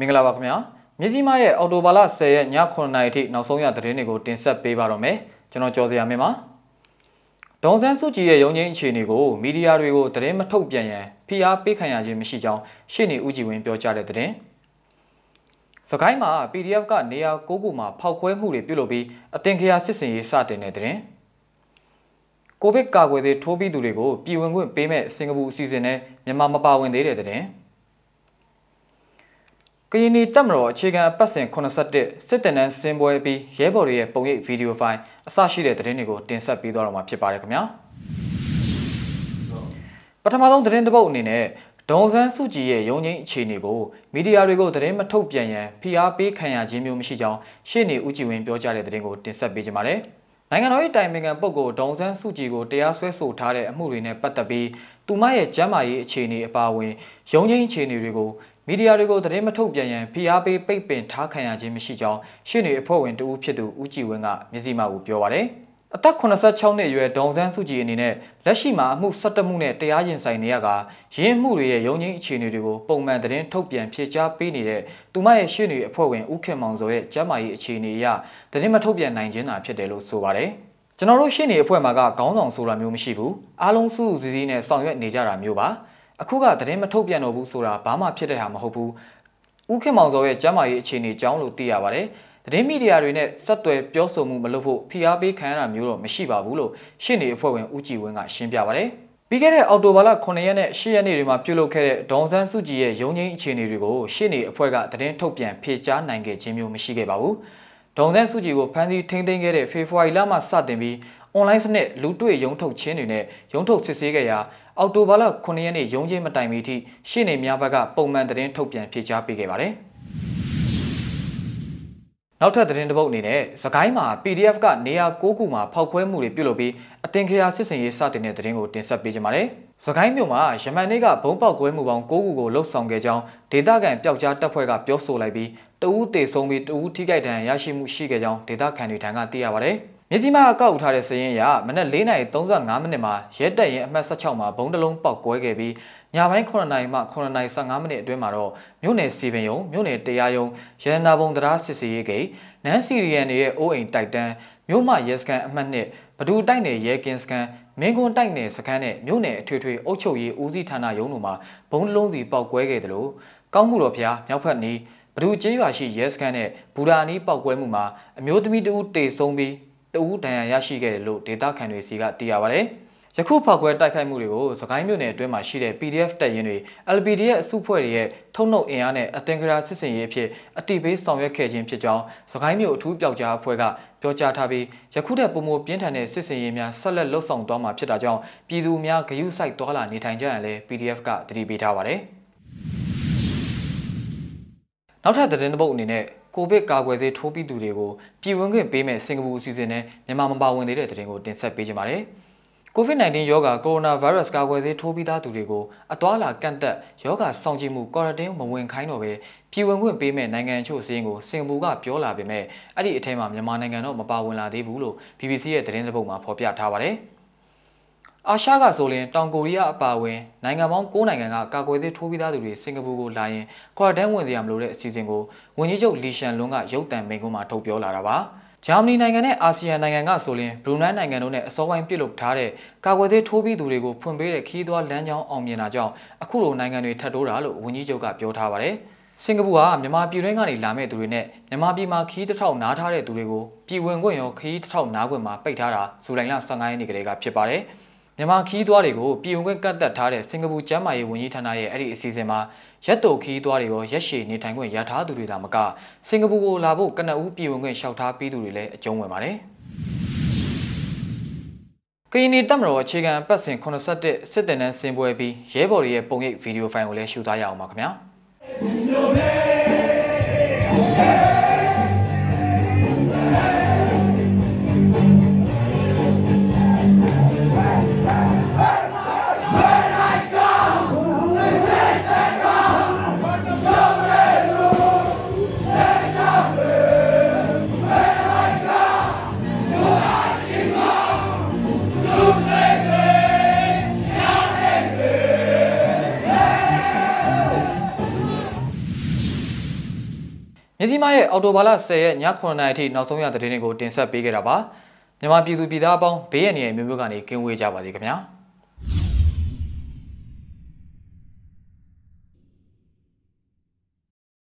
မင်္ဂလာပါခင်ဗျာမြစည်းမရဲ့အော်တိုဘာလ10ရက်ည9:00နာရီထိနောက်ဆုံးရသတင်းတွေကိုတင်ဆက်ပေးပါတော့မယ်ကျွန်တော်ကျော်စရာမင်းပါဒေါန်ဆန်းစုကြည်ရဲ့ရုံးချင်းအခြေအနေကိုမီဒီယာတွေကိုသတင်းမထုတ်ပြန်ရန်ဖိအားပေးခံရခြင်းမရှိကြောင်းရှေ့နေဦးကြည်ဝင်းပြောကြားတဲ့သတင်းစကိုင်းမှာ PDF ကနေရာ9ခုမှာဖောက်ခွဲမှုတွေပြုလုပ်ပြီးအတင်ခရာစစ်စင်ရေးစတင်တဲ့သတင်းကိုဗစ်ကာကွယ်ဆေးထိုးပြီးသူတွေကိုပြည်ဝင်ခွင့်ပေးမဲ့စင်ကာပူအစီအစဉ်နဲ့မြန်မာမပါဝင်သေးတဲ့သတင်း ကရင်နီတပ်မတော်အခြေခံအပတ်စဉ်81စစ်တပ်နန်းစင်ပွဲပြီးရဲဘော်တွေရဲ့ပုံရိပ်ဗီဒီယိုဖိုင်အစရှိတဲ့သတင်းတွေကိုတင်ဆက်ပေးသွားတော့မှာဖြစ်ပါတယ်ခင်ဗျာပထမဆုံးသတင်းတစ်ပုဒ်အနေနဲ့ဒေါန်ဆန်းစုကြည်ရဲ့ရုံးချင်းအခြေအနေကိုမီဒီယာတွေကိုသတင်းမထုတ်ပြန်ရန်ဖိအားပေးခံရခြင်းမျိုးမရှိကြောင်းရှေ့နေဦးကြည်ဝင်းပြောကြားတဲ့သတင်းကိုတင်ဆက်ပေးကြပါမယ်နိုင်ငံတော်၏တိုင်ပင်ခံပုဂ္ဂိုလ်ဒေါန်ဆန်းစုကြည်ကိုတရားစွဲဆိုထားတဲ့အမှုတွေနဲ့ပတ်သက်ပြီးသူမရဲ့ကျမ်းမာရေးအခြေအနေအပါအဝင်ရုံးချင်းအခြေအနေတွေကို မီဒီယာတွေကိုသတင်းမထုတ်ပြန်ရန်ဖိအားပေးပိတ်ပင်ထားခံရခြင်းမရှိကြောင်းရှင်းနေအဖွဲ့ဝင်တဦးဖြစ်သူဦးကြည်ဝင်းကမျက်စိမှောက်ကိုပြောပါရယ်အသက်86နှစ်အရွယ်ဒေါန်ဆန်းစုကြည်အနေနဲ့လက်ရှိမှာအမှု17မှုနဲ့တရားရင်ဆိုင်နေရကရင်းမှုတွေရဲ့ရုံးချင်းအခြေအနေတွေကိုပုံမှန်သတင်းထုတ်ပြန်ဖြေကြားပေးနေတဲ့သူမရဲ့ရှင်းနေအဖွဲ့ဝင်ဦးခင်မောင်စောရဲ့ကျမ်းမာရေးအခြေအနေအရသတင်းမထုတ်ပြန်နိုင်ခြင်းသာဖြစ်တယ်လို့ဆိုပါတယ်ကျွန်တော်တို့ရှင်းနေအဖွဲ့မှာကခေါင်းဆောင်ဆိုတာမျိုးမရှိဘူးအားလုံးစုစုစည်းစည်းနဲ့ဆောင်ရွက်နေကြတာမျိုးပါ အခုကသတင်းမထုတ်ပြန်တော့ဘူးဆိုတာဘာမှဖြစ်တဲ့ဟာမဟုတ်ဘူးဥခင်မောင်စောရဲ့ကျမ်းမာရေးအခြေအနေကြောင်းလို့သိရပါတယ်သတင်းမီဒီယာတွေနဲ့ဆက်သွယ်ပြောဆိုမှုမလုပ်ဖို့ဖိအားပေးခံရတာမျိုးတော့မရှိပါဘူးလို့ရှင်းနေအဖွဲ့ဝင်ဦးကြည်ဝင်းကရှင်းပြပါတယ်ပြီးခဲ့တဲ့အောက်တိုဘာလ9ရက်နဲ့10ရက်နေ့တွေမှာပြုလုပ်ခဲ့တဲ့ဒေါန်ဆန်းစုကြည်ရဲ့ရုံးချင်းအခြေအနေတွေကိုရှင်းနေအဖွဲ့ကသတင်းထုတ်ပြန်ဖြေကြားနိုင်ခဲ့ခြင်းမျိုးမရှိခဲ့ပါဘူးဒေါန်ဆန်းစုကြည်ကိုဖမ်းဆီးထိန်းသိမ်းခဲ့တဲ့ဖေဖော်ဝါရီလမှစတင်ပြီးအွန်လိုင်းစနစ်လူတွေ့ရုံထုတ်ခြင်းတွေနဲ့ရုံထုတ်စစ်ဆေးခဲ့ရာအောက်တိုဘာလ9ရက်နေ့ရုံးချင်းမတိုင်မီထိရှေ့နေများဘက်ကပုံမှန်သတင်းထုတ်ပြန်ဖြေကြားပေးခဲ့ပါတယ်။နောက်ထပ်သတင်းတစ်ပုဒ်အနေနဲ့သခိုင်းမှာ PDF ကနေရာ6ခုမှာဖောက်ခွဲမှုတွေပြုလုပ်ပြီးအတင်ခရာစစ်စင်ရေးစတင်တဲ့သတင်းကိုတင်ဆက်ပေးကြပါမယ်။သခိုင်းမြို့မှာယမန်နေ့ကဘုံပေါက်ကွဲမှုပေါင်း9ခုကိုလှုပ်ဆောင်ခဲ့ကြောင်းဒေသခံပျောက်ကြားတပ်ဖွဲ့ကပြောဆိုလိုက်ပြီးတဦးတေဆုံးပြီးတဦးထိခိုက်ဒဏ်ရာရရှိမှုရှိခဲ့ကြောင်းဒေသခံတွေထံကသိရပါဗျ။ မြကြီးမားကောက်ထားတဲ့စရင်ရမနက်၄နာရီ35မိနစ်မှာရဲတပ်ရင်အမှတ်16မှာဘုံတလုံးပေါက်ကွဲခဲ့ပြီးညပိုင်း9နာရီမှ9နာရီ15မိနစ်အတွင်းမှာတော့မြို့နယ်စီပင်ယုံမြို့နယ်တရားရုံးရန်နာဘုံတရားစစ်စေးရေးဂိတ်နန်းစီရီယန်တွေရဲ့အိုးအိမ်တိုက်တန်းမြို့မရဲစခန်းအမှတ်1ဘဒူတိုက်နယ်ရဲကင်းစခန်းမင်းကွန်းတိုက်နယ်စခန်းနဲ့မြို့နယ်အထွေထွေအုပ်ချုပ်ရေးဦးစီးဌာနရုံးတို့မှာဘုံလုံးစီပေါက်ကွဲခဲ့တယ်လို့ကောင်းမှုတော်ဖျားမြောက်ဖက်နီးဘဒူကျေးရွာရှိရဲစခန်းနဲ့ဘူရာနီးပေါက်ကွဲမှုမှာအမျိုးသမီးတဦးတေဆုံးပြီး တဦးဒဏ်ရာရရှိခဲ့တယ်လို့ဒေတာခန်တွေစီကသိရပါဗျ။ယခုဖောက်ခွဲတိုက်ခိုက်မှုတွေကိုစကိုင်းမြို့နယ်အတွင်းမှာရှိတဲ့ PDF တပ်ရင်းတွေ LPD ရဲ့အစုဖွဲ့တွေရဲ့ထုံနှုတ်အင်အားနဲ့အသင်္ကရာစစ်စင်ရေးအဖြစ်အတိပေးဆောင်ရွက်ခဲ့ခြင်းဖြစ်ကြောင်းစကိုင်းမြို့အထူးပျောက်ကြားအဖွဲ့ကပြောကြားထားပြီးယခုထက်ပုံမပြင်းထန်တဲ့စစ်စင်ရေးများဆက်လက်လှုပ်ဆောင်သွားမှာဖြစ်တာကြောင့်ပြည်သူများဂရုစိုက်သွားလာနေထိုင်ကြရန်လည်း PDF ကတတိပေးထားပါတယ်။ နောက်ထပ်သတင်းတစ်ပုဒ်အနေနဲ့ကိုဗစ်ကာကွယ်ဆေးထိုးပြီးသူတွေကိုပြည်ဝင်ခွင့်ပေးမဲ့စင်ကာပူအစီအစဉ်နဲ့မြန်မာမပါဝင်သေးတဲ့သတင်းကိုတင်ဆက်ပေးကြပါမယ်။ COVID-19 ရောဂါကိုရိုနာဗိုင်းရပ်စ်ကာကွယ်ဆေးထိုးပြီးသားသူတွေကိုအသွာလာကန့်သက်ရောဂါစောင့်ကြည့်မှုကွာရတင်းမဝင်ခိုင်းတော့ပဲပြည်ဝင်ခွင့်ပေးမဲ့နိုင်ငံချို့စည်းကိုစင်ကာပူကပြောလာပေမဲ့အဲ့ဒီအထက်မှာမြန်မာနိုင်ငံတော့မပါဝင်လာသေးဘူးလို့ BBC ရဲ့သတင်းသပုတ်မှာဖော်ပြထားပါတယ်။ အာရှကဆိုရင်တောင်ကိုရီးယားအပါအဝင်နိုင်ငံပေါင်း9နိုင်ငံကကာကွယ်ဆေးထိုးပြီးသားသူတွေစင်ကာပူကိုလာရင်ခွာတန်းဝင်စရာမလိုတဲ့အစီအစဉ်ကိုဝန်ကြီးချုပ်လီရှန်လွန်းကရုပ်တံမိန့်ခွန်းမှာထုတ်ပြောလာတာပါဂျာမနီနိုင်ငံနဲ့အာဆီယံနိုင်ငံကဆိုရင်ဘရူနိုင်းနိုင်ငံတို့နဲ့အစောပိုင်းပြုလုပ်ထားတဲ့ကာကွယ်ဆေးထိုးပြီးသူတွေကိုဖွင့်ပေးတဲ့ခီးသွွားလမ်းကြောင်းအောင်မြင်တာကြောင့်အခုလိုနိုင်ငံတွေထပ်တိုးတာလို့ဝန်ကြီးချုပ်ကပြောထားပါတယ်စင်ကာပူဟာမြန်မာပြည်တွင်းကနေလာမဲ့သူတွေနဲ့မြန်မာပြည်မှာခီးတစ်ထောက်နားထားတဲ့သူတွေကိုပြည်ဝင်ခွင့်ရောခီးတစ်ထောက်နားခွင့်မှာပိတ်ထားတာဇူလိုင်လ15ရက်နေ့ကလေးကဖြစ်ပါတယ်။ မြန်မာခီးသွားတွေကိုပြည်ဝင်ခွင့်ကတ်သက်ထားတဲ့စင်ကာပူကျန်းမာရေးဝန်ကြီးဌာနရဲ့အဲ့ဒီအစီအစဉ်မှာရက်တိုခီးသွားတွေရောရက်ရှည်နေထိုင်ခွင့်ရထားသူတွေသာမကစင်ကာပူကိုလာဖို့ကနအူးပြည်ဝင်ခွင့်လျှောက်ထားပြီးသူတွေလည်းအကျုံးဝင်ပါတယ်။ကရင်နီတပ်မတော်အခြေခံပတ်စဉ်81စစ်တပ်နန်းစင်ပွဲပြီးရဲဘော်တွေရဲ့ပုံရိပ်ဗီဒီယိုဖိုင်ကိုလည်းရှုသားရအောင်ပါခင်ဗျာ။ မြစီမရဲ့အော်တိုဘာလ10ရက်ည9:00နာရီထိနောက်ဆုံးရသတင်းတွေကိုတင်ဆက်ပေးခဲ့တာပါမြန်မာပြည်သူပြည်သားအပေါင်းဘေးရန်ရဲ့မျိုးမျိုးကနေကင်းဝေးကြပါစေခင်ဗျာ။